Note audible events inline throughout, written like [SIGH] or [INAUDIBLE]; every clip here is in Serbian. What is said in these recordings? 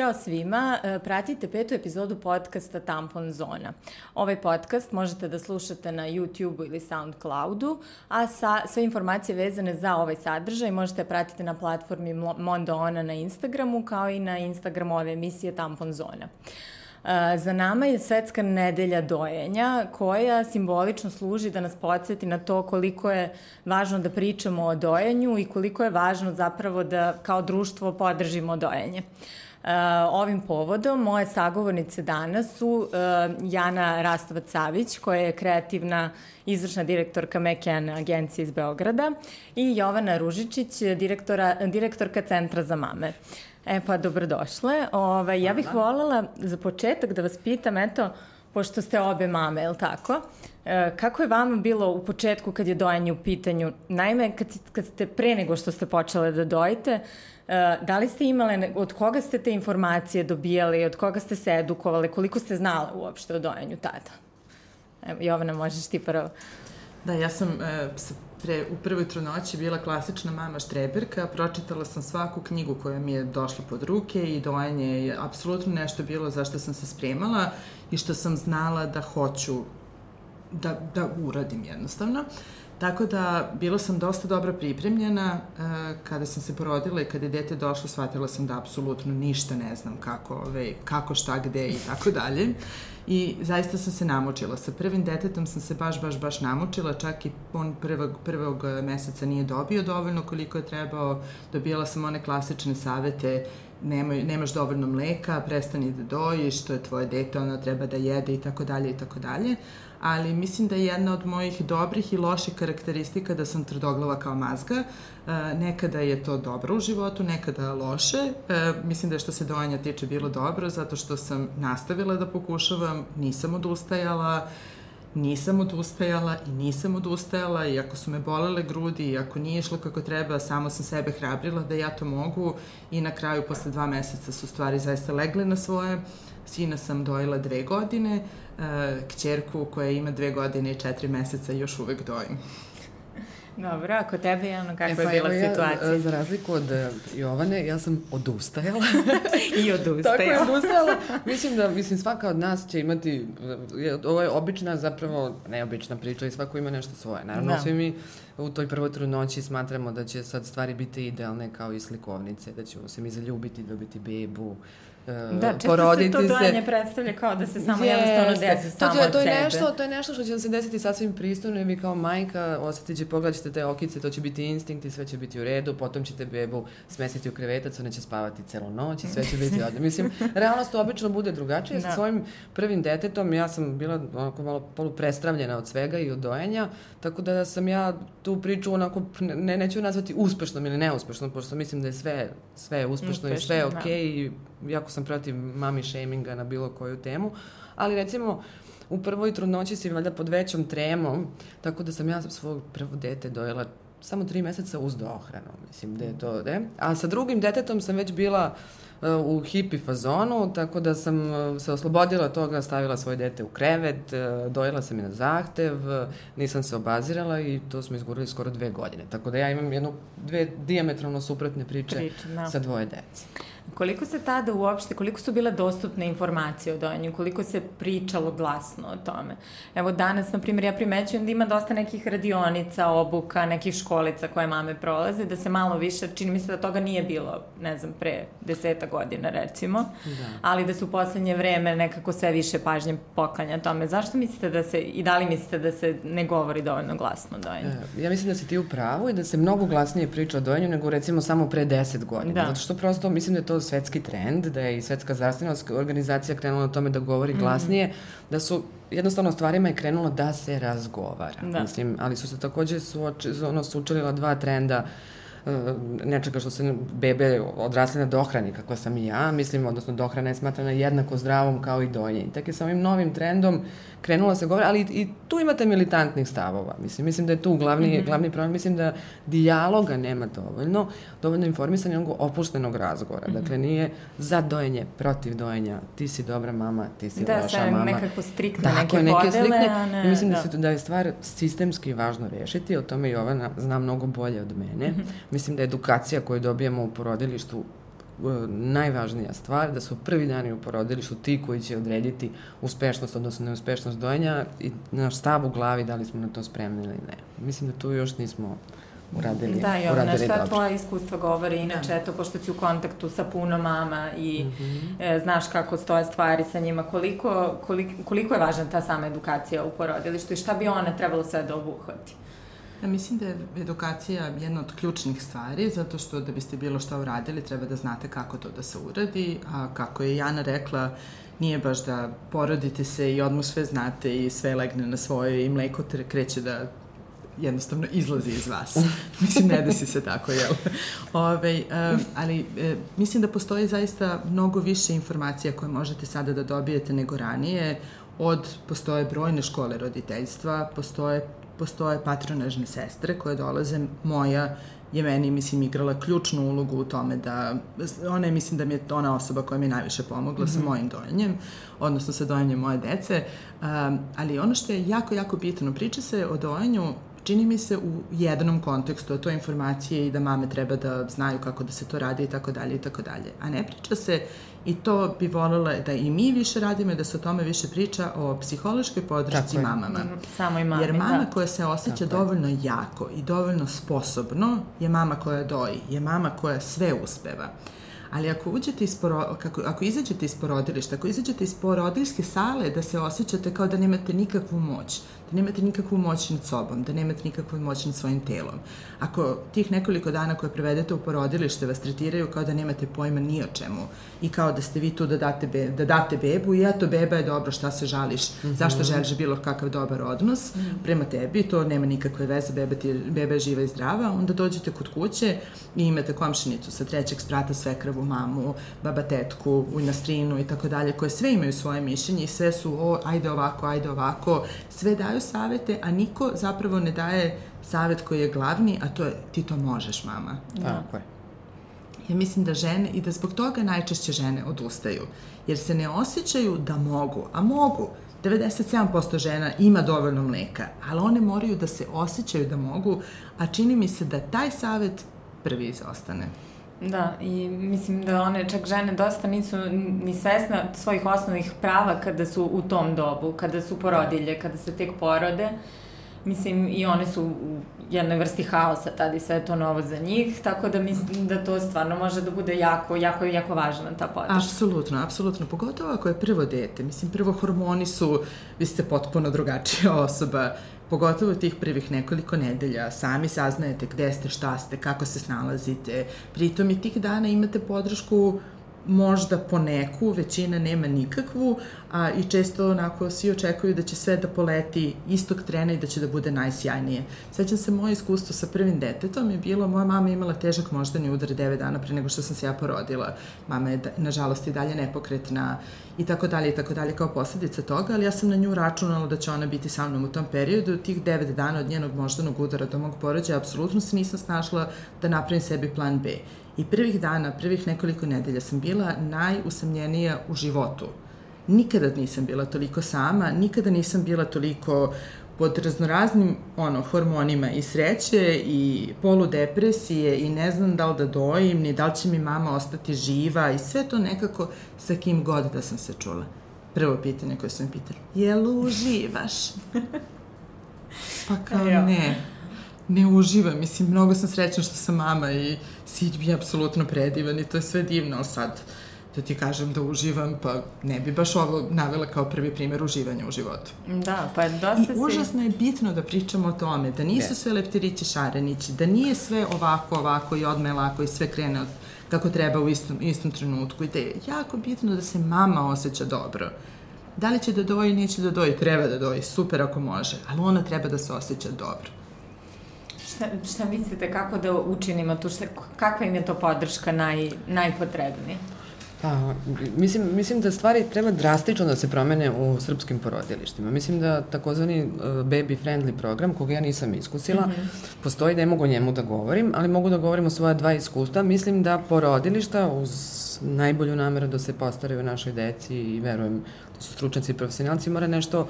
Ćao svima, e, pratite petu epizodu podcasta Tampon Zona. Ovaj podcast možete da slušate na YouTube ili Soundcloudu, a sa, sve informacije vezane za ovaj sadržaj možete pratiti na platformi Mondo Ona na Instagramu, kao i na Instagramu ove emisije Tampon Zona. E, za nama je svetska nedelja dojenja koja simbolično služi da nas podsjeti na to koliko je važno da pričamo o dojenju i koliko je važno zapravo da kao društvo podržimo dojenje. Uh, ovim povodom moje sagovornice danas su uh, Jana Rastovac-Savić, koja je kreativna izvršna direktorka McCann agencije iz Beograda i Jovana Ružičić, direktora, direktorka Centra za mame. E pa, dobrodošle. Ove, ovaj, ja bih voljela za početak da vas pitam, eto, pošto ste obe mame, je li tako? E, kako je vama bilo u početku kad je dojanje u pitanju? Naime, kad, kad ste pre nego što ste počele da dojite, da li ste imale, od koga ste te informacije dobijali, od koga ste se edukovali, koliko ste znala uopšte o dojanju tada? Evo, Jovana, možeš ti prvo. Da, ja sam e, pre, u prvoj trudnoći bila klasična mama štreberka, pročitala sam svaku knjigu koja mi je došla pod ruke i dojanje je apsolutno nešto bilo zašto sam se spremala i što sam znala da hoću da, da uradim jednostavno. Tako da, bila sam dosta dobro pripremljena. E, kada sam se porodila i kada je dete došlo, shvatila sam da apsolutno ništa ne znam kako, ove, kako šta, gde i tako [LAUGHS] dalje. I zaista sam se namučila. Sa prvim detetom sam se baš, baš, baš namučila, čak i on prvog, prvog meseca nije dobio dovoljno koliko je trebao. Dobijala sam one klasične savete nemoj, nemaš dovoljno mleka, prestani da dojiš, to je tvoje dete, ono treba da jede i tako dalje i tako dalje. Ali mislim da je jedna od mojih dobrih i loših karakteristika da sam trdoglava kao mazga. E, nekada je to dobro u životu, nekada loše. E, mislim da je što se dojanja tiče bilo dobro, zato što sam nastavila da pokušavam, nisam odustajala, nisam odustajala i nisam odustajala i ako su me bolele grudi i ako nije išlo kako treba, samo sam sebe hrabrila da ja to mogu i na kraju posle dva meseca su stvari zaista legle na svoje. Sina sam dojela dve godine, uh, kćerku koja ima dve godine i četiri meseca još uvek dojim. Dobro, ako tebe je ono kako e, pa je bila ja, situacija? Za razliku od e, Jovane, ja sam odustajala. [LAUGHS] I odustajala. Tako je odustajala. Mislim da, mislim, svaka od nas će imati, e, ovo je obična, zapravo, neobična priča i svako ima nešto svoje. Naravno, da. svi mi u toj prvoj trudnoći smatramo da će sad stvari biti idealne kao i slikovnice, da ćemo se mi zaljubiti, dobiti bebu, da, često poroditi se. Da, često se to dojanje predstavlja kao da se samo yes, jednostavno desi samo to, to, to je nešto, to je nešto što će vam se desiti sasvim pristojno i vi kao majka osetit će, pogledat te okice, to će biti instinkt i sve će biti u redu, potom ćete bebu smestiti u krevetac, ona će spavati celu noć i sve će biti odne. Mislim, [LAUGHS] realnost obično bude drugačija. Da. Sa svojim prvim detetom ja sam bila onako malo polu prestravljena od svega i od dojenja, tako da sam ja tu priču onako, ne, neću nazvati uspešnom ili neuspešnom, pošto mislim da je sve, sve uspešno, uspešno i sve je okej okay, da. i jako sam protiv mami shaminga na bilo koju temu, ali recimo u prvoj trudnoći si valjda pod većom tremom, tako da sam ja svog prvo dete dojela samo tri meseca uz dohranu, mislim da je to, ne? A sa drugim detetom sam već bila uh, u hipi fazonu, tako da sam uh, se oslobodila toga, stavila svoje dete u krevet, uh, dojela sam i na zahtev, nisam se obazirala i to smo izgurali skoro dve godine. Tako da ja imam jednu, dve diametralno suprotne priče Priča, da. sa dvoje dece. Koliko se tada uopšte, koliko su bile dostupne informacije o dojenju, koliko se pričalo glasno o tome? Evo danas, na primjer, ja primećujem da ima dosta nekih radionica, obuka, nekih školica koje mame prolaze, da se malo više, čini mi se da toga nije bilo, ne znam, pre deseta godina recimo, da. ali da se u poslednje vreme nekako sve više pažnje poklanja tome. Zašto mislite da se, i da li mislite da se ne govori dovoljno glasno o dojenju? E, ja mislim da si ti u pravu i da se mnogo glasnije priča o dojenju nego recimo samo pre deset godina. Da. Zato što prosto mislim da je to svetski trend, da je i svetska zdravstvena organizacija krenula na tome da govori mhm. glasnije, mm -hmm. da su jednostavno stvarima je krenulo da se razgovara. Da. Mislim, ali su se takođe suoč, ono, sučelila dva trenda e, nečega što se bebe odrasle na dohrani, kako sam i ja, mislim, odnosno dohrana je smatrana jednako zdravom kao i dojenje. Tako je sa ovim novim trendom krenula se govori, ali i tu imate militantnih stavova. Mislim, mislim da je tu glavni, mm -hmm. glavni problem. Mislim da dijaloga nema dovoljno, dovoljno informisanja nego opuštenog razgovora. Mm -hmm. Dakle, nije za dojenje, protiv dojenja. Ti si dobra mama, ti si da, loša mama. Da, sve nekako striktne Tako, neke, neke podele. Slikne, a ne, mislim da. da, se, da je stvar sistemski važno rešiti, o tome Jovana zna mnogo bolje od mene. Mm -hmm. Mislim da edukacija koju dobijamo u porodilištu najvažnija stvar, da su prvi dani u porodilištu ti koji će odrediti uspešnost, odnosno neuspešnost dojenja i naš stav u glavi da li smo na to spremni ili ne. Mislim da tu još nismo uradili, da, i uradili šta tvoje iskustva govori, inače, da. eto, pošto si u kontaktu sa puno mama i mm -hmm. e, znaš kako stoje stvari sa njima, koliko, koliko, koliko je važna ta sama edukacija u porodilištu i šta bi ona trebalo sve da obuhvati? Ja mislim da je edukacija jedna od ključnih stvari, zato što da biste bilo šta uradili, treba da znate kako to da se uradi, a kako je Jana rekla, nije baš da porodite se i odmah sve znate i sve legne na svoje i mleko kreće da jednostavno izlazi iz vas. [LAUGHS] mislim, ne desi se tako, jel? Ove, um, ali e, mislim da postoji zaista mnogo više informacija koje možete sada da dobijete nego ranije. Od, postoje brojne škole roditeljstva, postoje postoje patronažne sestre koje dolaze, moja je meni, mislim, igrala ključnu ulogu u tome da, ona je, mislim, da mi je ona osoba koja mi je najviše pomogla mm -hmm. sa mhm. mojim dojenjem, odnosno sa dojenjem moje dece, um, ali ono što je jako, jako bitno, priča se o dojenju čini mi se u jednom kontekstu, a to je informacije i da mame treba da znaju kako da se to radi i tako dalje i tako dalje. A ne priča se i to bi volela da i mi više radimo i da se o tome više priča o psihološkoj podršci mamama. Mhm, samo i mami, Jer mama da. koja se osjeća Tako dovoljno je. jako i dovoljno sposobno je mama koja doji, je mama koja sve uspeva. Ali ako uđete iz poro, kako, ako izađete iz porodilišta, ako izađete iz porodiljske sale, da se osjećate kao da nemate nikakvu moć, da nemate nikakvu moć nad sobom, da nemate nikakvu moć nad svojim telom. Ako tih nekoliko dana koje prevedete u porodilište vas tretiraju kao da nemate pojma ni o čemu i kao da ste vi tu da date, be, da date bebu i eto beba je dobro, šta se žališ, mm -hmm. zašto želiš bilo kakav dobar odnos mm -hmm. prema tebi, to nema nikakve veze, beba, ti, beba je živa i zdrava, onda dođete kod kuće i imate komšinicu sa trećeg sprata, svekravu, mamu, baba tetku, ujnastrinu i tako dalje, koje sve imaju svoje mišljenje i sve su, o, ajde ovako, ajde ovako, sve daju daju savete, a niko zapravo ne daje savet koji je glavni, a to je ti to možeš, mama. Da. Tako je. Ja mislim da žene, i da zbog toga najčešće žene odustaju, jer se ne osjećaju da mogu, a mogu. 97% žena ima dovoljno mleka, ali one moraju da se osjećaju da mogu, a čini mi se da taj savet prvi izostane. Da, i mislim da one čak žene dosta nisu ni svesne svojih osnovnih prava kada su u tom dobu, kada su porodilje, kada se tek porode. Mislim, i one su u jednoj vrsti haosa tada i sve je to novo za njih, tako da mislim da to stvarno može da bude jako, jako, jako važna ta podrška. Apsolutno, apsolutno, pogotovo ako je prvo dete. Mislim, prvo hormoni su, vi ste potpuno drugačija [LAUGHS] osoba, pogotovo tih prvih nekoliko nedelja, sami saznajete gde ste, šta ste, kako se snalazite, pritom i tih dana imate podršku možda po neku, većina nema nikakvu, a i često onako svi očekuju da će sve da poleti istog trena i da će da bude najsjajnije. Sećam se moje iskustvo sa prvim detetom je bilo, moja mama imala težak moždani udar 9 dana pre nego što sam se ja porodila. Mama je, nažalost, i dalje nepokretna i tako dalje i tako dalje kao posledica toga, ali ja sam na nju računala da će ona biti sa mnom u tom periodu. Tih 9 dana od njenog moždanog udara do mog porođaja apsolutno se nisam snašla da napravim sebi plan B. I prvih dana, prvih nekoliko nedelja sam bila najusamljenija u životu. Nikada nisam bila toliko sama, nikada nisam bila toliko pod raznoraznim ono, hormonima i sreće i poludepresije i ne znam da li da dojim, ni da li će mi mama ostati živa i sve to nekako sa kim god da sam se čula. Prvo pitanje koje sam pitala, je li uživaš? [LAUGHS] Pa kao ne ne uživam, mislim, mnogo sam srećna što sam mama i sin mi je apsolutno predivan i to je sve divno, ali sad da ti kažem da uživam, pa ne bi baš ovo navela kao prvi primer uživanja u životu. Da, pa dosta I si... užasno je bitno da pričamo o tome, da nisu sve leptirići šarenići, da nije sve ovako, ovako i odme lako i sve krene od kako treba u istom, istom trenutku i da je jako bitno da se mama osjeća dobro. Da li će da doji, neće da doji, treba da doji, super ako može, ali ona treba da se osjeća dobro. Šta, šta mislite, kako da učinimo tu, šta, kakva im je to podrška naj, najpotrebnija? Pa, mislim, mislim da stvari treba drastično da se promene u srpskim porodilištima. Mislim da takozvani uh, baby friendly program, koga ja nisam iskusila, mm -hmm. postoji da ne mogu o njemu da govorim, ali mogu da govorim o svoja dva iskustva. Mislim da porodilišta uz najbolju nameru da se postaraju našoj deci i verujem da su stručnjaci i profesionalci, mora nešto uh,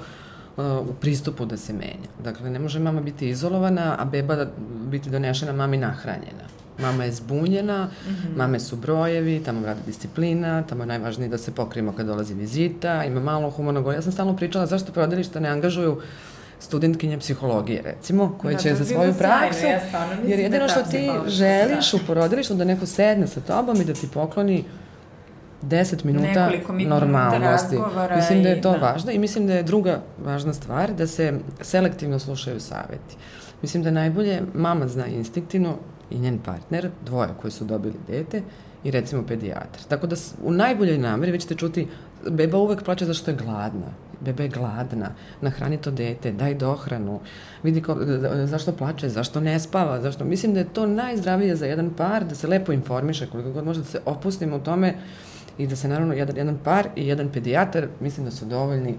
u pristupu da se menja. Dakle, ne može mama biti izolovana, a beba da biti donešena mami nahranjena. Mama je zbunjena, mm -hmm. mame su brojevi, tamo radi disciplina, tamo je najvažnije da se pokrijemo kad dolazi vizita, ima malo humanog Ja sam stalno pričala zašto porodilišta ne angažuju studentkinje psihologije, recimo, koje da, će za svoju praksu, ja jer da jedino što ti želiš da. u porodilištu da neko sedne sa tobom i da ti pokloni 10 minuta normalnosti. Mislim da je to i, da. važno i mislim da je druga važna stvar da se selektivno slušaju saveti. Mislim da najbolje mama zna instinktivno i njen partner, dvoje koji su dobili dete i recimo pedijatar. Tako da u najboljoj nameri vi ćete čuti beba uvek plače zašto je gladna. Beba je gladna, nahrani to dete, daj dohranu, vidi ko, zašto plače, zašto ne spava, zašto... Mislim da je to najzdravije za jedan par, da se lepo informiše koliko god može da se opustimo u tome i da se naravno jedan, jedan par i jedan pedijatar, mislim da su dovoljni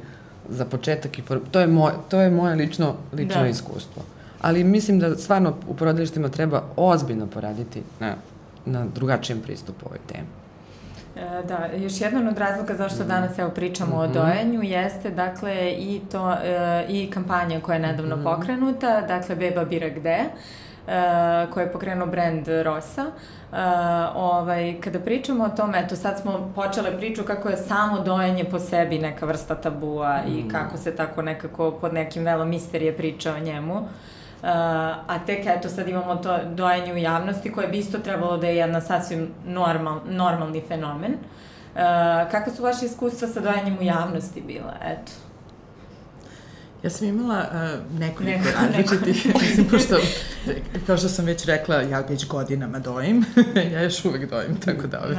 za početak i for... to je moje, to je moje lično, lično da. iskustvo. Ali mislim da stvarno u porodilištima treba ozbiljno poraditi na, na drugačijem pristupu ovoj temi. E, da, još jedan od razloga zašto danas evo pričamo mm -hmm. o mhm. dojenju jeste dakle i to e, i kampanja koja je nedavno mm -hmm. pokrenuta, dakle Beba bira gde, e, koja je pokrenuo brand Rosa. Uh, ovaj, kada pričamo o tome, eto sad smo počele priču kako je samo dojenje po sebi neka vrsta tabua mm. i kako se tako nekako pod nekim velom misterije priča o njemu. Uh, a tek eto sad imamo to dojenje u javnosti koje bi isto trebalo da je jedna sasvim normal, normalni fenomen. Uh, kako su vaše iskustva sa dojenjem u javnosti bila? Eto. Ja sam imala uh, nekoliko Neko, [LAUGHS] različitih, mislim, pošto, kao što sam već rekla, ja već godinama dojim, [LAUGHS] ja još uvek dojim, tako da, ovaj,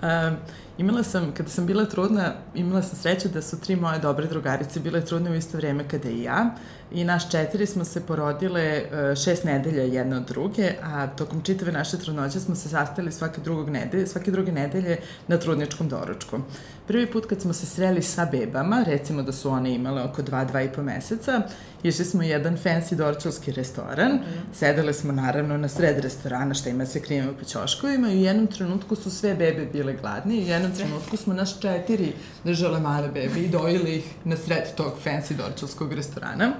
da. Uh, imala sam, kada sam bila trudna, imala sam sreće da su tri moje dobre drugarice bile trudne u isto vreme kada i ja. I naš četiri smo se porodile e, šest nedelja jedna od druge, a tokom čitave naše trudnoće smo se sastali svake drugog nedelje, svake druge nedelje na trudničkom doručku. Prvi put kad smo se sreli sa bebama, recimo da su one imale oko dva, dva i po meseca, išli smo u jedan fancy dorčalski restoran, mm sedele smo naravno na sred restorana šta ima se krimima po ćoškovima i u jednom trenutku su sve bebe bile gladne i u jednom trenutku smo naš četiri držale male bebe i dojili ih na sred tog fancy dorčalskog restorana.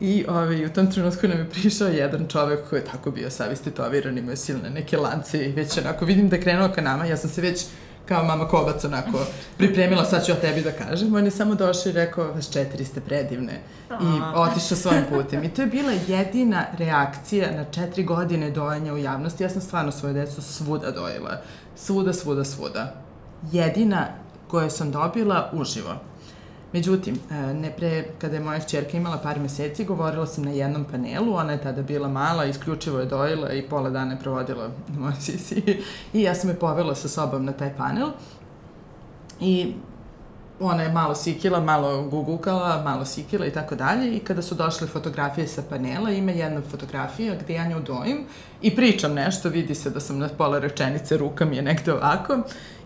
I ovaj, u tom trenutku nam je prišao jedan čovek koji je tako bio savisti tetoviran, imao silne neke lance i već onako vidim da je krenuo ka nama, ja sam se već kao mama Kovac onako pripremila, sad ću ja tebi da kažem. On je samo došao i rekao, vas četiri ste predivne. I otišao svojim putem. I to je bila jedina reakcija na četiri godine dojanja u javnosti. Ja sam stvarno svoje decu svuda dojela. Svuda, svuda, svuda. Jedina koju sam dobila uživo. Međutim, e, ne pre, kada je moja čerka imala par meseci, govorila sam na jednom panelu, ona je tada bila mala, isključivo je dojela i pola dana je provodila na mojoj sisi i ja sam je povela sa sobom na taj panel i ona je malo sikila, malo gugukala, malo sikila i tako dalje. I kada su došle fotografije sa panela, ima jedna fotografija gde ja nju dojim i pričam nešto, vidi se da sam na pola rečenice, ruka mi je negde ovako.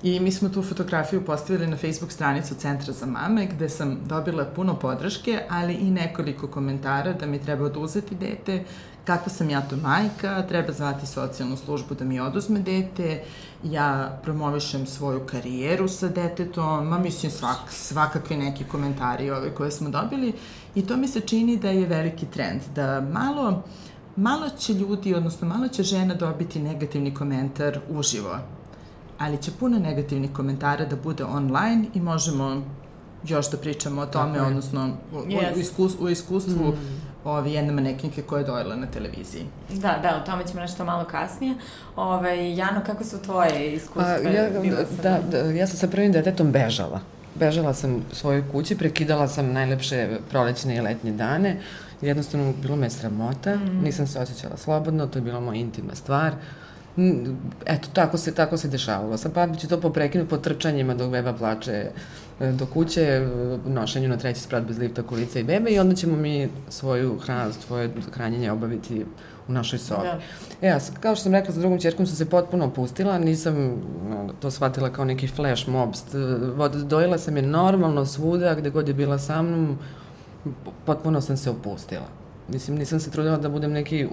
I mi smo tu fotografiju postavili na Facebook stranicu Centra za mame gde sam dobila puno podrške, ali i nekoliko komentara da mi treba oduzeti dete, kakva sam ja to majka, treba zvati socijalnu službu da mi oduzme dete, ja promovišem svoju karijeru sa detetom, ma mislim svak, svakakve neki komentari ove koje smo dobili i to mi se čini da je veliki trend, da malo, malo će ljudi, odnosno malo će žena dobiti negativni komentar uživo, ali će puno negativnih komentara da bude online i možemo još da pričamo o tome, Tako odnosno u, yes. u, iskus, u iskustvu mm ovi, jedne manekinke koje je dojela na televiziji. Da, da, o tome ćemo nešto malo kasnije. Ove, Jano, kako su tvoje iskustve? Pa, ja, da, da, ja sam sa prvim detetom bežala. Bežala sam svojoj kući, prekidala sam najlepše prolećne i letnje dane. Jednostavno, bilo me sramota, mm. nisam se osjećala slobodno, to je bila moja intimna stvar. Eto, tako se, tako se dešavalo. Sam pa će to poprekinu po trčanjima dok beba plače do kuće, nošenju na treći sprat bez lifta kolica i bebe i onda ćemo mi svoju hranu, svoje hranjenje obaviti u našoj sobi. Da. E, ja, kao što sam rekla, sa drugom čerkom sam se potpuno opustila, nisam to shvatila kao neki flash mob. Dojela sam je normalno svuda, gde god je bila sa mnom, potpuno sam se opustila. Mislim, nisam se trudila da budem neki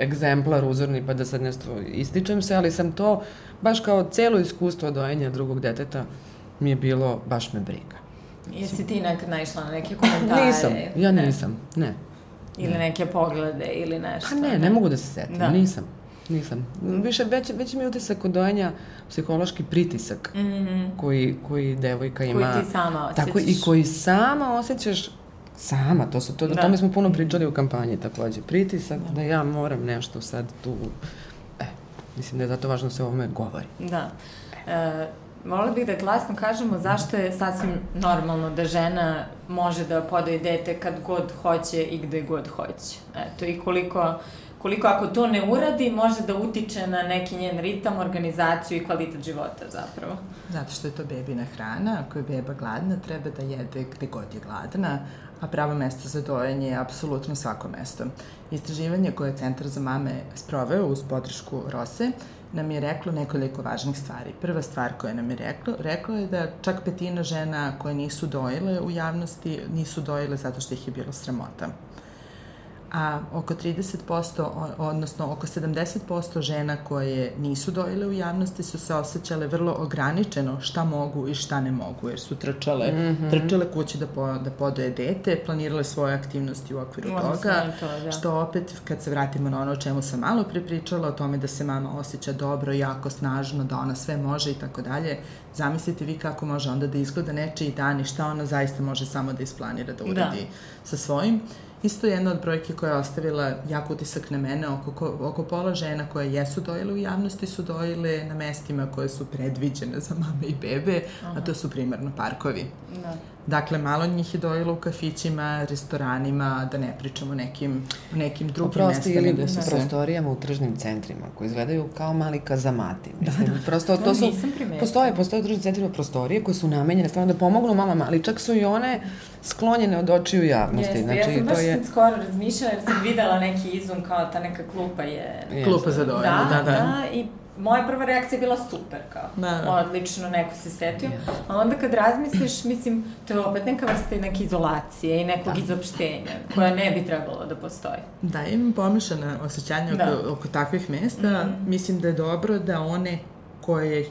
egzemplar uzorni pa da sad nešto ističem se, ali sam to baš kao celo iskustvo dojenja drugog deteta mi je bilo, baš me briga. Jesi ti nekad naišla na neke komentare? [LAUGHS] Nisam, ja nisam, ne. Ili ne. neke poglede ili nešto? Pa ne, ne, ne mogu da se setim, da. nisam. nisam. Više, već, već mi je utisak od dojenja psihološki pritisak mm -hmm. koji, koji devojka ima. Koji ti sama osjećaš. Tako, I koji sama osjećaš sama, to su to, da. o tome smo puno pričali u kampanji takođe. Pritisak da. da ja moram nešto sad tu, e, mislim da je zato važno da se o ovome govori. Da. E, Volila bih da glasno kažemo zašto je sasvim normalno da žena može da podoje dete kad god hoće i gde god hoće. Eto, i koliko, koliko ako to ne uradi, može da utiče na neki njen ritam, organizaciju i kvalitet života zapravo. Zato što je to bebina hrana, ako je beba gladna, treba da jede gde god je gladna, a pravo mesto za dojenje je apsolutno svako mesto. Istraživanje koje je Centar za mame sproveo uz podršku Rose nam je reklo nekoliko važnih stvari. Prva stvar koja nam je reklo, reklo je da čak petina žena koje nisu dojele u javnosti nisu dojele zato što ih je bilo sramota a oko 30%, odnosno oko 70% žena koje nisu dojele u javnosti su se osjećale vrlo ograničeno šta mogu i šta ne mogu, jer su trčale, mm -hmm. trčale kući da, po, da podoje dete, planirale svoje aktivnosti u okviru Ono toga, to, da. što opet, kad se vratimo na ono o čemu sam malo prepričala, o tome da se mama osjeća dobro, jako, snažno, da ona sve može i tako dalje, zamislite vi kako može onda da izgleda nečiji dan i šta ona zaista može samo da isplanira da uradi da. sa svojim. Isto jedna od brojke koja je ostavila jak utisak na mene, oko, oko pola žena koje jesu dojele u javnosti su dojele na mestima koje su predviđene za mame i bebe, Aha. a to su primarno parkovi. Da. Dakle, malo njih je dojelo u kafićima, restoranima, da ne pričamo o nekim, nekim drugim Oprosti, mestima. ili su prostorijama u tržnim centrima, koji izgledaju kao mali kazamati. Mislim, da, da. prosto to su... Postoje, postoje u tržnim centrima prostorije koje su namenjene stvarno da pomognu mamama, ali čak su i one sklonjene od očiju javnosti. Jeste, znači, ja sam baš je... skoro razmišljala jer sam videla neki izum kao ta neka klupa je... Klupa za dojenje, da, da, da. da i moja prva reakcija je bila super, kao, da, da. odlično, neko se setio. A onda kad razmisliš, mislim, to je opet neka vrsta neke izolacije i nekog da. izopštenja, koja ne bi trebalo da postoji. Da, imam pomišljena osjećanja da. oko, oko takvih mesta. Mm -hmm. Mislim da je dobro da one koje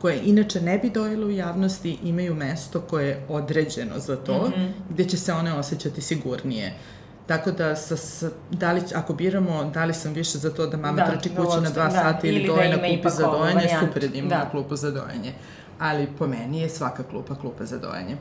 koje inače ne bi dojele u javnosti imaju mesto koje je određeno za to, mm -hmm. gde će se one osjećati sigurnije. Tako da, sa, sa, da li, ako biramo, da li sam više za to da mama da, trči kući na dva da, sata ili, ili doje da na klupi za dojenje, varijant. super da ima da. na klupu za dojenje. Ali po meni je svaka klupa klupa za dojenje.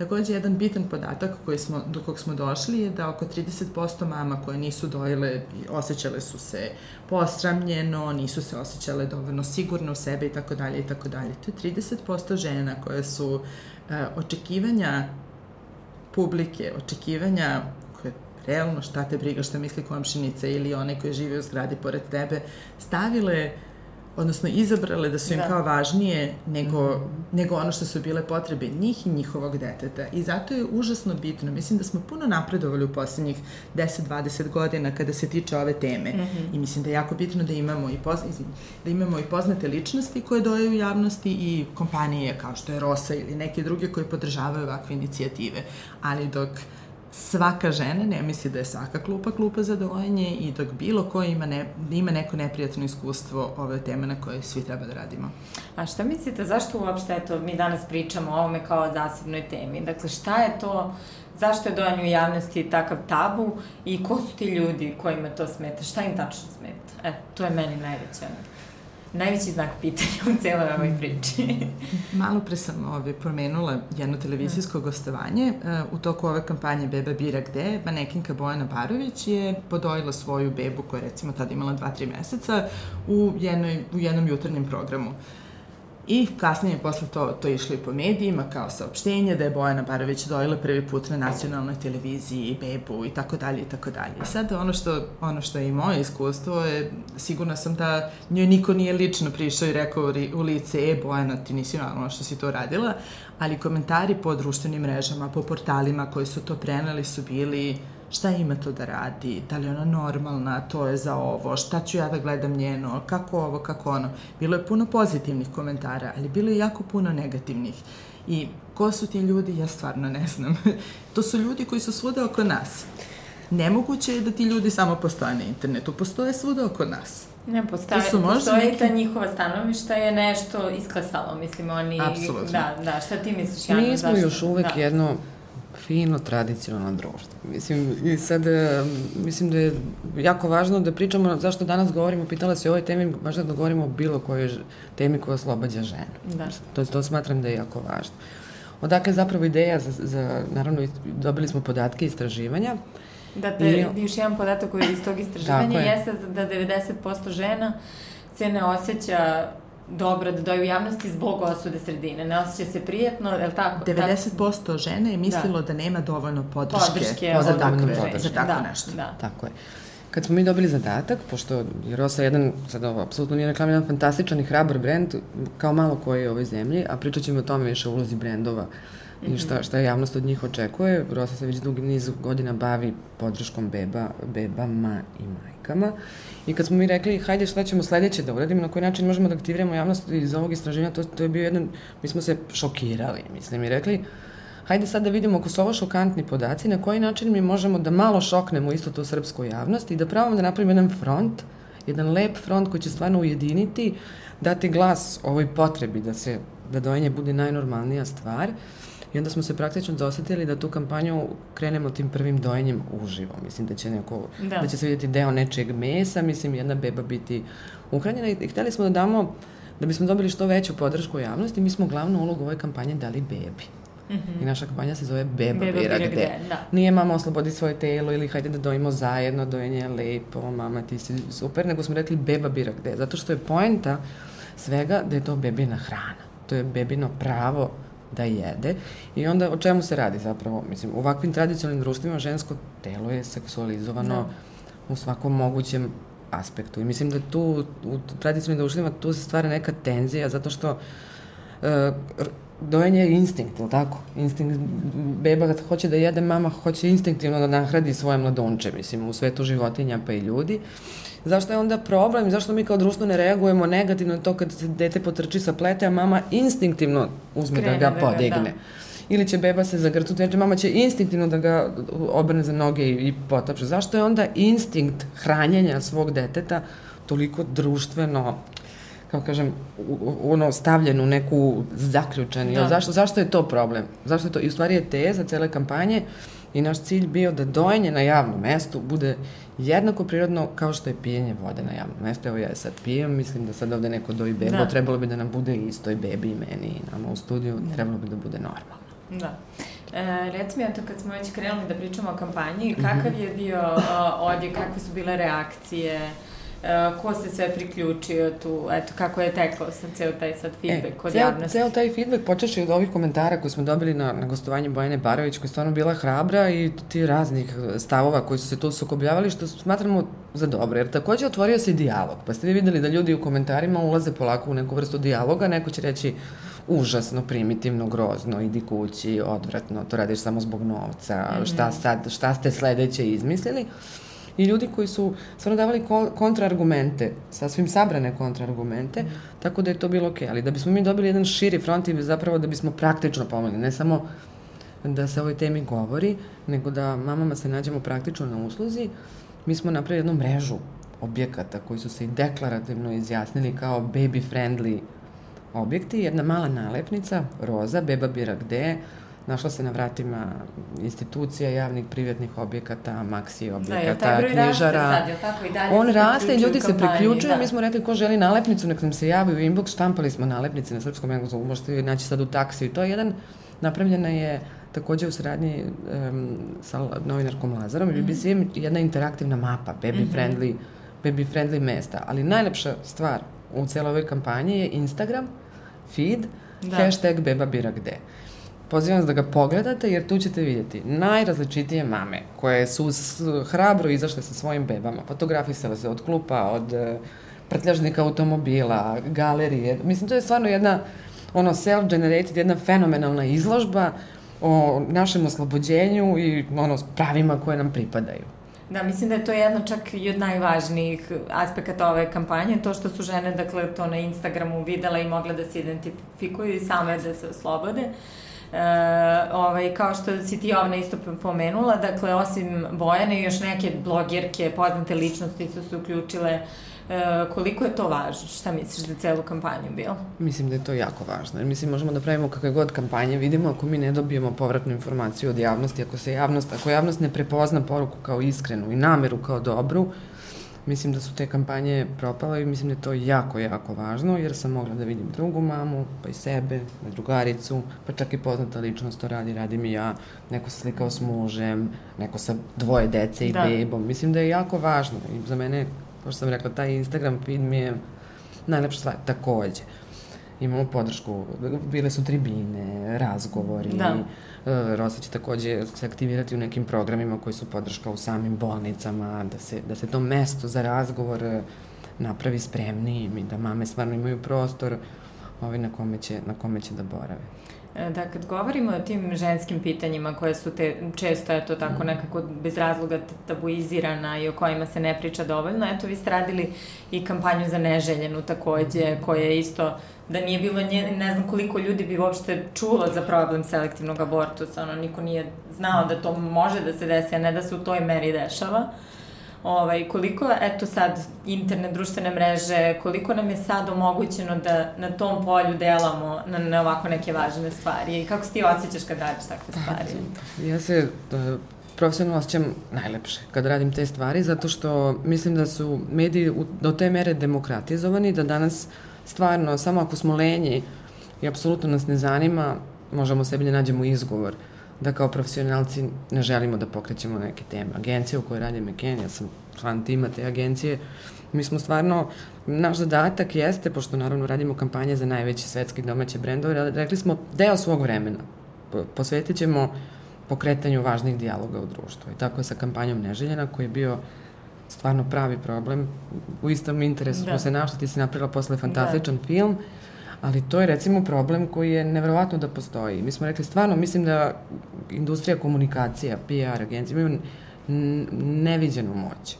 Takođe, jedan bitan podatak koji smo, do kog smo došli je da oko 30% mama koje nisu dojele, osjećale su se postramljeno, nisu se osjećale dovoljno sigurno u sebe i tako dalje i tako dalje. To je 30% žena koje su uh, očekivanja publike, očekivanja realno šta te briga šta misli komšinica ili one koje žive u zgradi pored tebe, stavile odnosno izabrale da su im da. kao važnije nego, mm -hmm. nego ono što su bile potrebe njih i njihovog deteta. I zato je užasno bitno. Mislim da smo puno napredovali u poslednjih 10-20 godina kada se tiče ove teme. Mm -hmm. I mislim da je jako bitno da imamo i, poz, da imamo i poznate ličnosti koje doje u javnosti i kompanije kao što je Rosa ili neke druge koje podržavaju ovakve inicijative. Ali dok uh, svaka žena ne misli da je svaka klupa klupa za dojenje i dok bilo ko ima, ne, ima neko neprijatno iskustvo ove teme na koje svi treba da radimo. A šta mislite, zašto uopšte, eto, mi danas pričamo o ovome kao o zasebnoj temi? Dakle, šta je to, zašto je dojanje u javnosti takav tabu i ko su ti ljudi kojima to smeta? Šta im tačno smeta? E, to je meni najveća najveći znak pitanja u celoj ovoj priči. [LAUGHS] Malo pre sam ovaj, promenula jedno televizijsko mm. gostovanje. Uh, u toku ove kampanje Beba bira gde, manekinka Bojana Barović je podojila svoju bebu koja je recimo tada imala 2-3 meseca u, jednoj, u jednom jutarnjem programu. Uh, I kasnije posle to, to išlo i po medijima kao saopštenje da je Bojana Barović dojela prvi put na nacionalnoj televiziji bebu i tako dalje i tako dalje. I sad ono što, ono što je i moje iskustvo je, sigurna sam da njoj niko nije lično prišao i rekao u lice, e Bojana ti nisi normalno što si to radila, ali komentari po društvenim mrežama, po portalima koji su to preneli su bili šta ima to da radi, da li ona normalna, to je za ovo, šta ću ja da gledam njeno, kako ovo, kako ono. Bilo je puno pozitivnih komentara, ali bilo je jako puno negativnih. I ko su ti ljudi, ja stvarno ne znam. [LAUGHS] to su ljudi koji su svuda oko nas. Nemoguće je da ti ljudi samo postoje na internetu, postoje svuda oko nas. Ne, postoje, su postoje neki... ta njihova stanovišta je nešto isklasalo, mislim, oni... Apsolutno. Da, da, šta ti misliš, Jana? Mi smo još uvek da. jedno fino tradicionalno društvo. Mislim, i sad, e, mislim da je jako važno da pričamo zašto danas govorimo, pitala se o ovoj temi, važno da govorimo o bilo kojoj temi koja oslobađa ženu. Da. To, to smatram da je jako važno. Odakle zapravo ideja za, za naravno, dobili smo podatke istraživanja, Da, te, I, još jedan podatak koji je iz tog istraživanja je. jeste da 90% žena se ne osjeća dobro da doju javnosti zbog osude sredine. Ne osjeća se prijetno, je li tako? 90% žene je mislilo da, da nema dovoljno podrške, podrške za, takve, za tako da, nešto. Da. Tako je. Kad smo mi dobili zadatak, pošto je Rosa jedan, sad ovo, apsolutno nije reklam, jedan fantastičan i hrabar brend, kao malo koji je u ovoj zemlji, a pričat ćemo o tome više o ulozi brendova i šta, šta javnost od njih očekuje. Rosa se već dugi niz godina bavi podrškom beba, bebama i majkama. I kad smo mi rekli, hajde šta ćemo sledeće da uradimo, na koji način možemo da aktiviramo javnost iz ovog istraživanja, to, to je bio jedan, mi smo se šokirali, mislim, i rekli, hajde sad da vidimo ako su ovo šokantni podaci, na koji način mi možemo da malo šoknemo isto tu srpsku javnost i da pravamo da napravimo jedan front, jedan lep front koji će stvarno ujediniti, dati glas ovoj potrebi da se da dojenje bude najnormalnija stvar I onda smo se praktično dosetili da tu kampanju krenemo tim prvim dojenjem uživo. Mislim da će neko, da, da će se vidjeti deo nečeg mesa, mislim jedna beba biti uhranjena i, i hteli smo da damo, da bismo dobili što veću podršku javnosti, mi smo glavnu ulogu ove kampanje dali bebi. Mm -hmm. I naša kampanja se zove Beba, Beba bira, bira gde. gde. Da. Nije mama oslobodi svoje telo ili hajde da dojimo zajedno, dojenje je lepo, mama ti si super, nego smo rekli Beba bira gde. Zato što je poenta svega da je to bebina hrana. To je bebino pravo da jede. I onda o čemu se radi zapravo? Mislim, u ovakvim tradicionalnim društvima žensko telo je seksualizovano da. u svakom mogućem aspektu. I mislim da tu, u tradicionalnim društvima, tu se stvara neka tenzija, zato što uh, dojenje je instinkt, ili tako? Instinkt, beba kad hoće da jede, mama hoće instinktivno da nahradi svoje mladunče, mislim, u svetu životinja pa i ljudi. Uh, Zašto je onda problem zašto mi kao društvo ne reagujemo negativno na to kad se dete potrči sa plete, a mama instinktivno uzme Krene da ga podigne. Da. Ili će beba se zagrtuti, znači mama će instinktivno da ga obrne za noge i, i potapše. Zašto je onda instinkt hranjenja svog deteta toliko društveno kako kažem, ono stavljen u neku zaključen. Da. Zašto, zašto je to problem? Zašto je to? I u stvari je teza cele kampanje i naš cilj bio da dojenje na javnom mestu bude jednako prirodno kao što je pijenje vode na javnom mestu. Evo ja sad pijem, mislim da sad ovde neko doji bebu, da. trebalo bi da nam bude isto i bebi i meni i nama u studiju, da. trebalo bi da bude normalno. Da. E, reci mi, eto, kad smo već krenuli da pričamo o kampanji, kakav mhm. je bio odje, kakve su bile reakcije, Uh, ko se sve priključio tu, eto, kako je teklo sa ceo taj sad feedback e, kod ceo, javnosti? Ceo taj feedback počeši od ovih komentara koje smo dobili na, na gostovanju Bojane Barović, koja je stvarno bila hrabra i ti raznih stavova koji su se tu sukobljavali, što smatramo za dobro, jer takođe otvorio se i dijalog, pa ste vi videli da ljudi u komentarima ulaze polako u neku vrstu dijaloga, neko će reći užasno, primitivno, grozno, idi kući, odvratno, to radiš samo zbog novca, mm -hmm. šta sad, šta ste sledeće izmislili, i ljudi koji su stvarno davali kontraargumente, sasvim sabrane kontraargumente, tako da je to bilo okej. Okay. Ali da bismo mi dobili jedan širi front i zapravo da bismo praktično pomogli, ne samo da se o ovoj temi govori, nego da mamama se nađemo praktično na usluzi, mi smo napravili jednu mrežu objekata koji su se i deklarativno izjasnili kao baby friendly objekti, jedna mala nalepnica, roza, beba bira gde, našla se na vratima institucija, javnih, privatnih objekata, maksi objekata, da, knjižara. Sad, je tako, i dalje On raste i ljudi se priključuju. Da. Mi smo rekli ko želi nalepnicu, nek nam se javi u inbox, štampali smo nalepnice na srpskom engleskom, možete naći sad u taksi. I to je jedan, napravljena je takođe u saradnji um, sa novinarkom Lazarom mm -hmm. BBC jedna interaktivna mapa, baby mm -hmm. friendly, baby friendly mesta. Ali najlepša stvar u celoj ovoj kampanji je Instagram, feed, da. hashtag beba bira gde. Pozivam vas da ga pogledate jer tu ćete vidjeti najrazličitije mame koje su hrabro izašle sa svojim bebama, fotografisale se od klupa, od e, prtljažnika automobila, galerije. Mislim, to je stvarno jedna ono self-generated, jedna fenomenalna izložba o našem oslobođenju i ono pravima koje nam pripadaju. Da, mislim da je to jedno čak i od najvažnijih aspekata ove kampanje, to što su žene, dakle, to na Instagramu videla i mogle da se identifikuju i same da se oslobode. Uh, ovaj, kao što si ti Jovna isto pomenula, dakle, osim Bojane i još neke blogerke, poznate ličnosti su se uključile E, koliko je to važno? Šta misliš za celu kampanju bilo? Mislim da je to jako važno. Mislim, možemo da pravimo kakve god kampanje vidimo ako mi ne dobijemo povratnu informaciju od javnosti, ako se javnost, ako javnost ne prepozna poruku kao iskrenu i nameru kao dobru, mislim da su te kampanje propale i mislim da je to jako, jako važno, jer sam mogla da vidim drugu mamu, pa i sebe, drugaricu, pa čak i poznata ličnost to radi, radim i ja, neko se slikao s mužem, neko sa dvoje dece i da. bebom. Mislim da je jako važno i za mene kao što sam rekla, taj Instagram feed mi je najlepša stvar, takođe. Imamo podršku, bile su tribine, razgovori, da. Uh, Rosa će takođe se aktivirati u nekim programima koji su podrška u samim bolnicama, da se, da se to mesto za razgovor e, napravi spremnijim i da mame stvarno imaju prostor ovaj, na, kome će, na kome će da borave. E, da, kad govorimo o tim ženskim pitanjima koje su te često, eto, tako mhm. nekako bez razloga tabuizirana i o kojima se ne priča dovoljno, eto, vi ste radili i kampanju za neželjenu takođe, mhm. koja je isto, da nije bilo nje, ne znam koliko ljudi bi uopšte čulo za problem selektivnog abortusa, ono, niko nije znao da to može da se desi, a ne da se u toj meri dešava. Uh, ovaj, koliko, eto sad, internet, društvene mreže, koliko nam je sad omogućeno da na tom polju delamo na, na ovako neke važne stvari i kako se ti osjećaš kad radiš takve stvari? Ja se da, profesionalno osjećam najlepše kad radim te stvari, zato što mislim da su mediji u, do te mere demokratizovani, da danas stvarno, samo ako smo lenji i apsolutno nas ne zanima, možemo sebi da nađemo izgovor. Uh, da kao profesionalci ne želimo da pokrećemo neke teme. Agencija u kojoj radi McKen, ja sam član tima te agencije, mi smo stvarno, naš zadatak jeste, pošto naravno radimo kampanje za najveće svetske domaće brendove, rekli smo deo svog vremena posvetit ćemo pokretanju važnih dijaloga u društvu. I tako je sa kampanjom Neželjena, koji je bio stvarno pravi problem. U istom interesu da. smo se našli, ti si napravila posle fantastičan da. film, ali to je recimo problem koji je nevrovatno da postoji. Mi smo rekli stvarno, mislim da industrija komunikacija, PR, agencije imaju neviđenu moć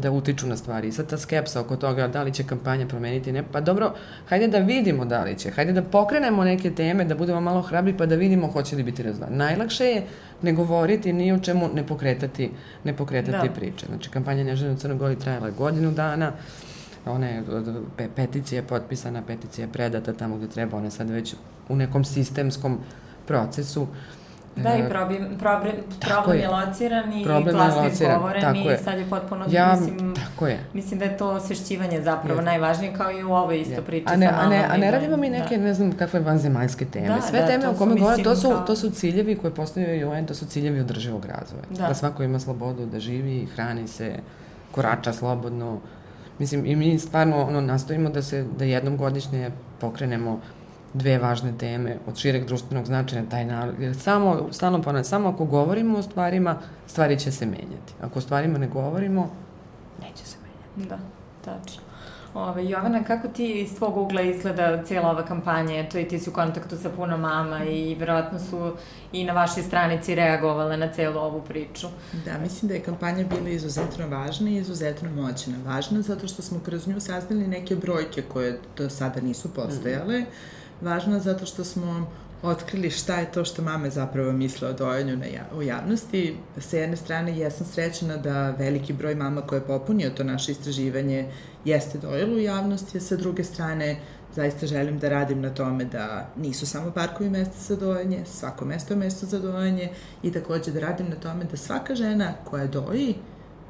da utiču na stvari. I sad ta skepsa oko toga da li će kampanja promeniti, ne, pa dobro, hajde da vidimo da li će, hajde da pokrenemo neke teme, da budemo malo hrabri pa da vidimo hoće li biti rezultat. Najlakše je ne govoriti ni o čemu ne pokretati, ne pokretati da. priče. Znači, kampanja Nežene u Crnoj Gori trajala godinu dana, one pe, peticija potpisana, peticija je predata tamo gde treba, one sad već u nekom sistemskom procesu. Da, i problem, problem, problem je lociran i problem glasno izgovoren i je. sad je potpuno, ja, mislim, tako je. mislim da je to osvešćivanje zapravo je. najvažnije kao i u ovoj isto priči a ne, A ne, a ne radimo mi neke, da. ne znam, kakve vanzemaljske teme. Da, Sve da, teme o kome govore, to su, to su ciljevi koje postavljaju UN, to su ciljevi održivog razvoja. Da. da svako ima slobodu da živi, hrani se, korača slobodno, Mislim, i mi stvarno ono, nastojimo da se, da jednom godišnje pokrenemo dve važne teme od šireg društvenog značaja, taj narod, jer samo, stalno ponad, samo ako govorimo o stvarima, stvari će se menjati. Ako o stvarima ne govorimo, neće se menjati. Da, tačno. Ove, Jovana, kako ti iz tvog ugla izgleda cijela ova kampanja? Eto, i ti si u kontaktu sa puno mama i verovatno su i na vašoj stranici reagovale na celu ovu priču. Da, mislim da je kampanja bila izuzetno važna i izuzetno moćna. Važna zato što smo kroz nju saznali neke brojke koje do sada nisu postojale. Mm. Važna zato što smo otkrili šta je to što mame zapravo misle o dojanju na ja, u javnosti. Sa jedne strane, jesam srećena da veliki broj mama koje je popunio to naše istraživanje jeste dojelo u javnosti, a sa druge strane, zaista želim da radim na tome da nisu samo parkovi mesta za dojanje, svako mesto je mesto za dojanje i takođe da radim na tome da svaka žena koja doji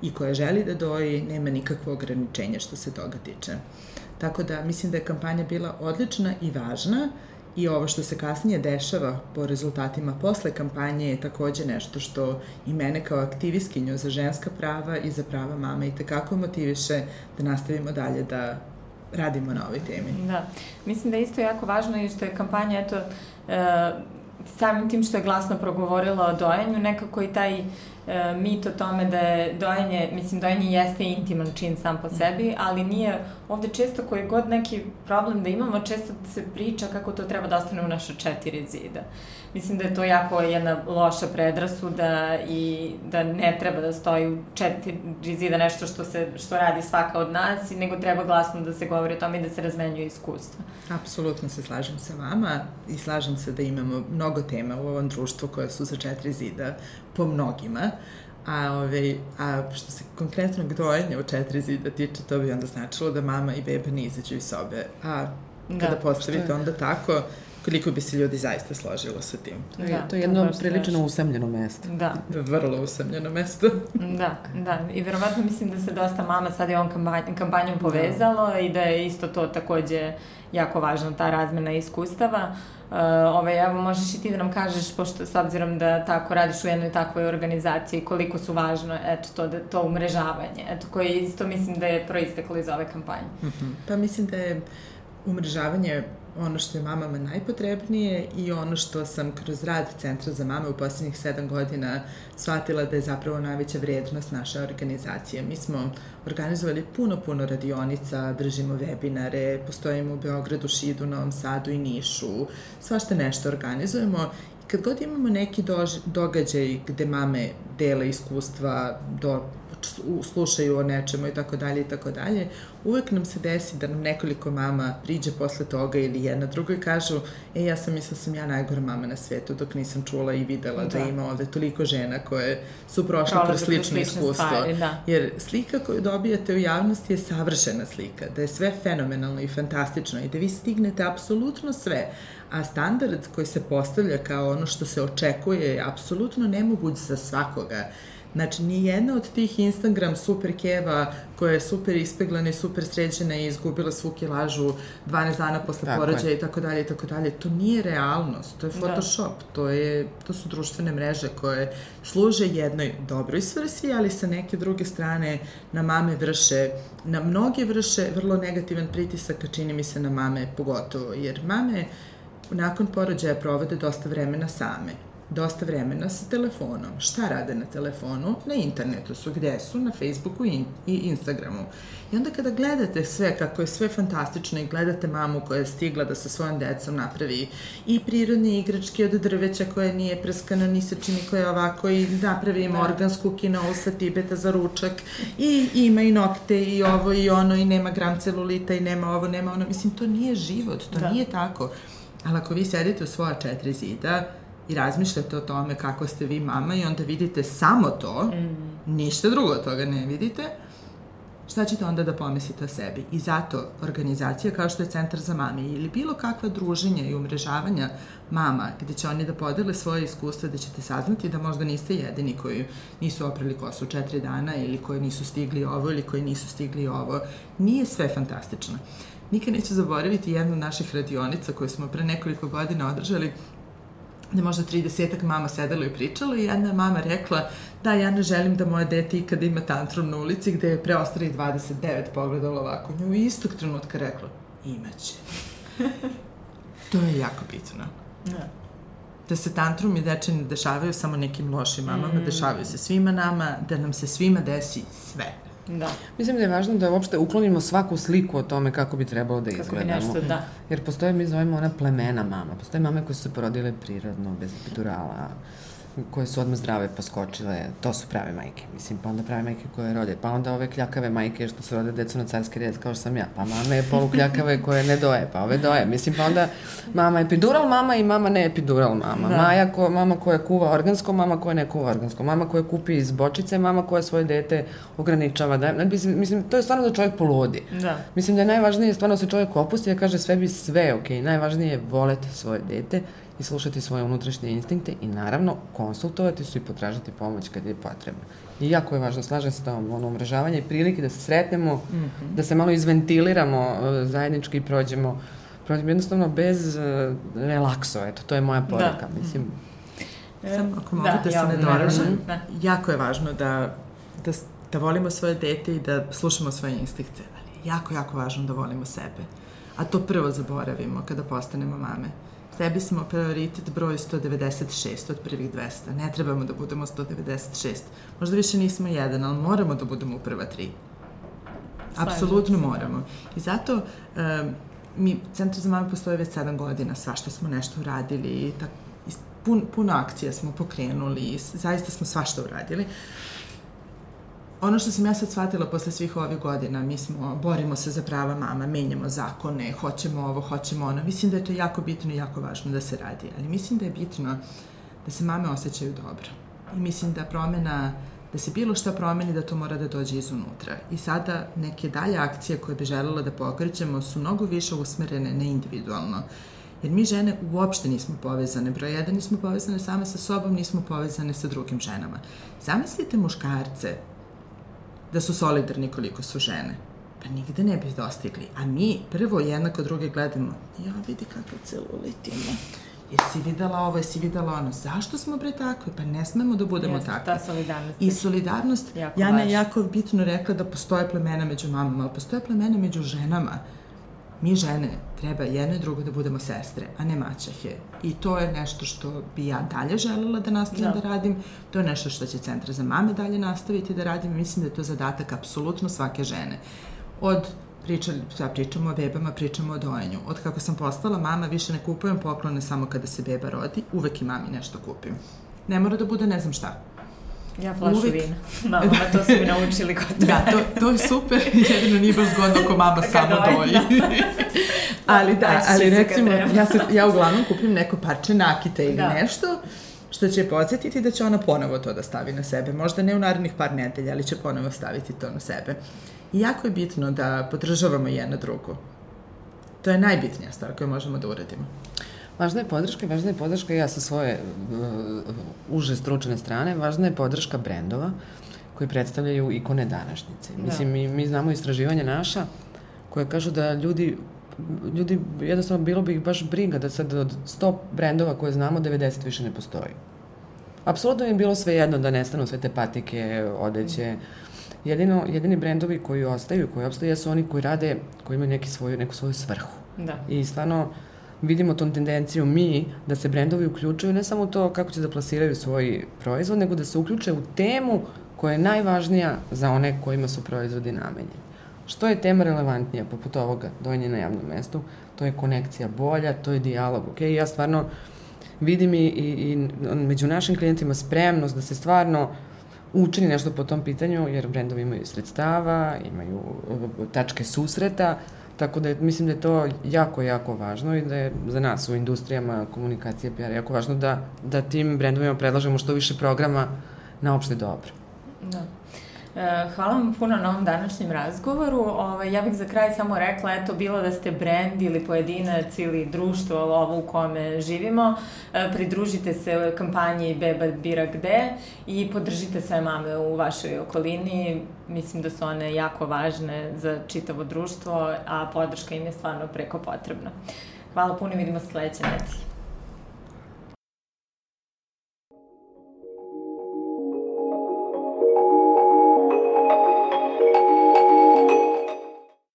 i koja želi da doji nema nikakvo ograničenja što se toga tiče. Tako da mislim da je kampanja bila odlična i važna i ovo što se kasnije dešava po rezultatima posle kampanje je takođe nešto što i mene kao aktivistkinju za ženska prava i za prava mama i tekako motiviše da nastavimo dalje da radimo na ovoj temi. Da, mislim da je isto jako važno i što je kampanja, eto, e, samim tim što je glasno progovorila o dojenju, nekako i taj mit o tome da je dojenje, mislim, dojenje jeste intiman čin sam po sebi, ali nije ovde često koji god neki problem da imamo, često se priča kako to treba da ostane u naša četiri zida. Mislim da je to jako jedna loša predrasuda i da ne treba da stoji u četiri zida nešto što, se, što radi svaka od nas, nego treba glasno da se govori o tome i da se razmenjuje iskustva. Apsolutno se slažem sa vama i slažem se da imamo mnogo tema u ovom društvu koje su za četiri zida po mnogima. A, ove, a što se konkretno dojenja u četiri zida tiče, to bi onda značilo da mama i beba ne izađu iz sobe. A kada da, postavite onda tako, koliko bi se ljudi zaista složilo sa tim. To je, da, to je jedno to prilično usamljeno mesto. Da. Vrlo usamljeno mesto. da, da. I verovatno mislim da se dosta mama sad je on kampanj, kampanjom povezalo da. i da je isto to takođe jako važno, ta razmena iskustava. Uh, ovaj, evo, možeš i ti da nam kažeš, pošto s obzirom da tako radiš u jednoj takvoj organizaciji, koliko su važno, eto, to, da, to umrežavanje, eto, koje isto mislim da je proisteklo iz ove kampanje. Mm. Pa mislim da je umrežavanje ono što je mamama najpotrebnije i ono što sam kroz rad Centra za mame u poslednjih sedam godina shvatila da je zapravo najveća vrednost naše organizacije. Mi smo organizovali puno, puno radionica, držimo webinare, postojimo u Beogradu, Šidu, Novom Sadu i Nišu, svašta nešto organizujemo kad god imamo neki dož, događaj gde mame dele iskustva, do, slušaju o nečemu i tako dalje i tako dalje, uvek nam se desi da nam nekoliko mama priđe posle toga ili jedna druga i kažu e, ja sam mislila da sam ja najgora mama na svetu dok nisam čula i videla da, da ima ovde toliko žena koje su prošle kroz slično iskustvo. Stvari, da. Jer slika koju dobijate u javnosti je savršena slika, da je sve fenomenalno i fantastično i da vi stignete apsolutno sve, a standard koji se postavlja kao ono što se očekuje je apsolutno nemoguć za svakoga. Znači, ni jedna od tih Instagram super keva koja je super ispeglana i super sređena i izgubila svu kilažu 12 dana posle tako porođaja i tako dalje i tako dalje, to nije realnost, to je da. Photoshop, da. to, je, to su društvene mreže koje služe jednoj dobroj svrsi, ali sa neke druge strane na mame vrše, na mnoge vrše vrlo negativan pritisak, a čini mi se na mame pogotovo, jer mame nakon porođaja provode dosta vremena same dosta vremena sa telefonom. Šta rade na telefonu? Na internetu su, gde su? Na Facebooku i, i Instagramu. I onda kada gledate sve, kako je sve fantastično i gledate mamu koja je stigla da sa svojom decom napravi i prirodne igračke od drveća koja nije prskana ni sa čini koja je ovako i napravi im da. organsku kinolu sa Tibeta za ručak i ima i nokte i ovo i ono i nema gram celulita i nema ovo, nema ono. Mislim, to nije život, to da. nije tako. Ali ako vi sedite u svoja četiri zida, i razmišljate o tome kako ste vi mama i onda vidite samo to, mm. ništa drugo od toga ne vidite, šta ćete onda da pomislite o sebi? I zato organizacija kao što je Centar za mame ili bilo kakva druženja i umrežavanja mama, gde će oni da podele svoje iskustva, da ćete saznati da možda niste jedini koji nisu oprali kosu četiri dana ili koji nisu stigli ovo ili koji nisu stigli ovo. Nije sve fantastično. Nikad neću zaboraviti jednu od naših radionica koju smo pre nekoliko godina održali da možda 30 mama sedelo i pričalo i jedna mama rekla da ja ne želim da moje dete ikada ima tantrum na ulici gde je preostalih 29 pogledalo ovako nju i istog trenutka rekla imaće. [LAUGHS] to je jako bitno. Da. Da se tantrumi deče ne dešavaju samo nekim lošim mamama, mm. dešavaju se svima nama, da nam se svima desi sve. Da. Mislim da je važno da uopšte uklonimo svaku sliku o tome kako bi trebalo da izgledamo. Kako bi nešto, da. Jer postoje, mi zovemo ona plemena mama. Postoje mame koje su se porodile prirodno, bez epidurala, koje su odmah zdrave poskočile, to su prave majke. Mislim, pa onda prave majke koje rode, pa onda ove kljakave majke što se rode decu na carski red, kao što sam ja, pa mame polukljakave koje ne doje, pa ove doje. Mislim, pa onda mama epidural mama i mama ne epidural mama. Da. Maja, ko, mama koja kuva organsko, mama koja ne kuva organsko. Mama koja kupi iz bočice, mama koja svoje dete ograničava. Da, mislim, mislim, to je stvarno da čovjek poludi. Da. Mislim da je najvažnije stvarno da se čovjek opusti i da kaže sve bi sve, ok, najvažnije je voleti svoje dete i slušati svoje unutrašnje instinkte i naravno konsultovati su i potražiti pomoć kad je potrebno. I jako je važno, slažem se da ono umrežavanje i prilike da se sretnemo, mm -hmm. da se malo izventiliramo uh, zajednički i prođemo, prođemo jednostavno bez uh, relakso, eto, to je moja poruka, da. mislim. E, Samo ako mogu da, da se ne doražem, da. jako je važno da, da, da volimo svoje dete i da slušamo svoje instinkte, ali jako, jako važno da volimo sebe. A to prvo zaboravimo kada postanemo mame sebi smo prioritet broj 196 od prvih 200. Ne trebamo da budemo 196. Možda više nismo jedan, ali moramo da budemo u prva tri. Apsolutno moramo. I zato um, mi, Centar za mame postoje već 7 godina, svašta smo nešto uradili i tako pun, puno akcija smo pokrenuli i zaista smo svašta uradili. Ono što sam ja sad shvatila posle svih ovih godina, mi smo, borimo se za prava mama, menjamo zakone, hoćemo ovo, hoćemo ono. Mislim da je to jako bitno i jako važno da se radi, ali mislim da je bitno da se mame osjećaju dobro. I mislim da promena, da se bilo šta promeni, da to mora da dođe izunutra. I sada neke dalje akcije koje bi želela da pokrećemo su mnogo više usmerene na individualno. Jer mi žene uopšte nismo povezane. Broj jedan nismo povezane same sa sobom, nismo povezane sa drugim ženama. Zamislite muškarce da su solidarni koliko su žene. Pa nigde ne bi dostigli. A mi prvo jednako druge gledamo. Ja vidi kakav celulit ima. Jesi videla ovo, jesi videla ono. Zašto smo bre takve? Pa ne smemo da budemo Jeste, takve. ta solidarnost. I solidarnost, jako Jana je jako bitno rekla da postoje plemena među mamama, ali postoje plemena među ženama. Mi žene treba jedno i drugo da budemo sestre, a ne maćehe. I to je nešto što bi ja dalje želela da nastavim da. Da. da radim. To je nešto što će Centar za mame dalje nastaviti da radim i mislim da je to zadatak apsolutno svake žene. Od pričali, sad pričamo o bebama, pričamo o dojenju. Od kako sam postala mama, više ne kupujem poklone samo kada se beba rodi, uvek i mami nešto kupim. Ne mora da bude ne znam šta. Ja flašu Uvek. vina. [LAUGHS] Mama, to su mi naučili kod Da, to, to je super, [LAUGHS] jedino nije baš zgodno ako mama samo doji, doji. [LAUGHS] ali da, ali recimo, ja, se, ja uglavnom kupim neko parče nakita ili Da. nešto, što će je podsjetiti da će ona ponovo to da stavi na sebe. Možda ne u narednih par nedelja, ali će ponovo staviti to na sebe. I jako je bitno da podržavamo jedna drugu. To je najbitnija stvar koju možemo da uradimo. Važna je podrška, važna je podrška ja sa svoje uh, uže stručne strane, važna je podrška brendova koji predstavljaju ikone današnjice. Da. Mislim, mi, mi znamo istraživanja naša koje kažu da ljudi ljudi, jednostavno bilo bi ih baš briga da sad od 100 brendova koje znamo, 90 više ne postoji. Apsolutno im je bilo sve jedno da nestanu sve te patike, odeće. Jedino, jedini brendovi koji ostaju, koji opstaju, su oni koji rade, koji imaju neki svoju, neku svoju svrhu. Da. I stvarno vidimo tom tendenciju mi da se brendovi uključuju ne samo to kako će da plasiraju svoj proizvod, nego da se uključe u temu koja je najvažnija za one kojima su proizvodi namenjeni. Što je tema relevantnija, poput ovoga, dojenje na javnom mestu, to je konekcija bolja, to je dijalog, ok? Ja stvarno vidim i, i, i među našim klijentima spremnost da se stvarno učini nešto po tom pitanju, jer brendovi imaju sredstava, imaju uh, tačke susreta, tako da je, mislim da je to jako, jako važno i da je za nas u industrijama komunikacije PR jako važno da, da tim brendovima predlažemo što više programa na opšte dobro. Da. E, Hvala vam puno na ovom današnjem razgovoru. Ove, ja bih za kraj samo rekla, eto, bilo da ste brend ili pojedinac ili društvo ovo u kome živimo, e, pridružite se kampanji Beba bira gde i podržite sve mame u vašoj okolini. Mislim da su one jako važne za čitavo društvo, a podrška im je stvarno preko potrebna. Hvala puno i vidimo sledeće nedelje.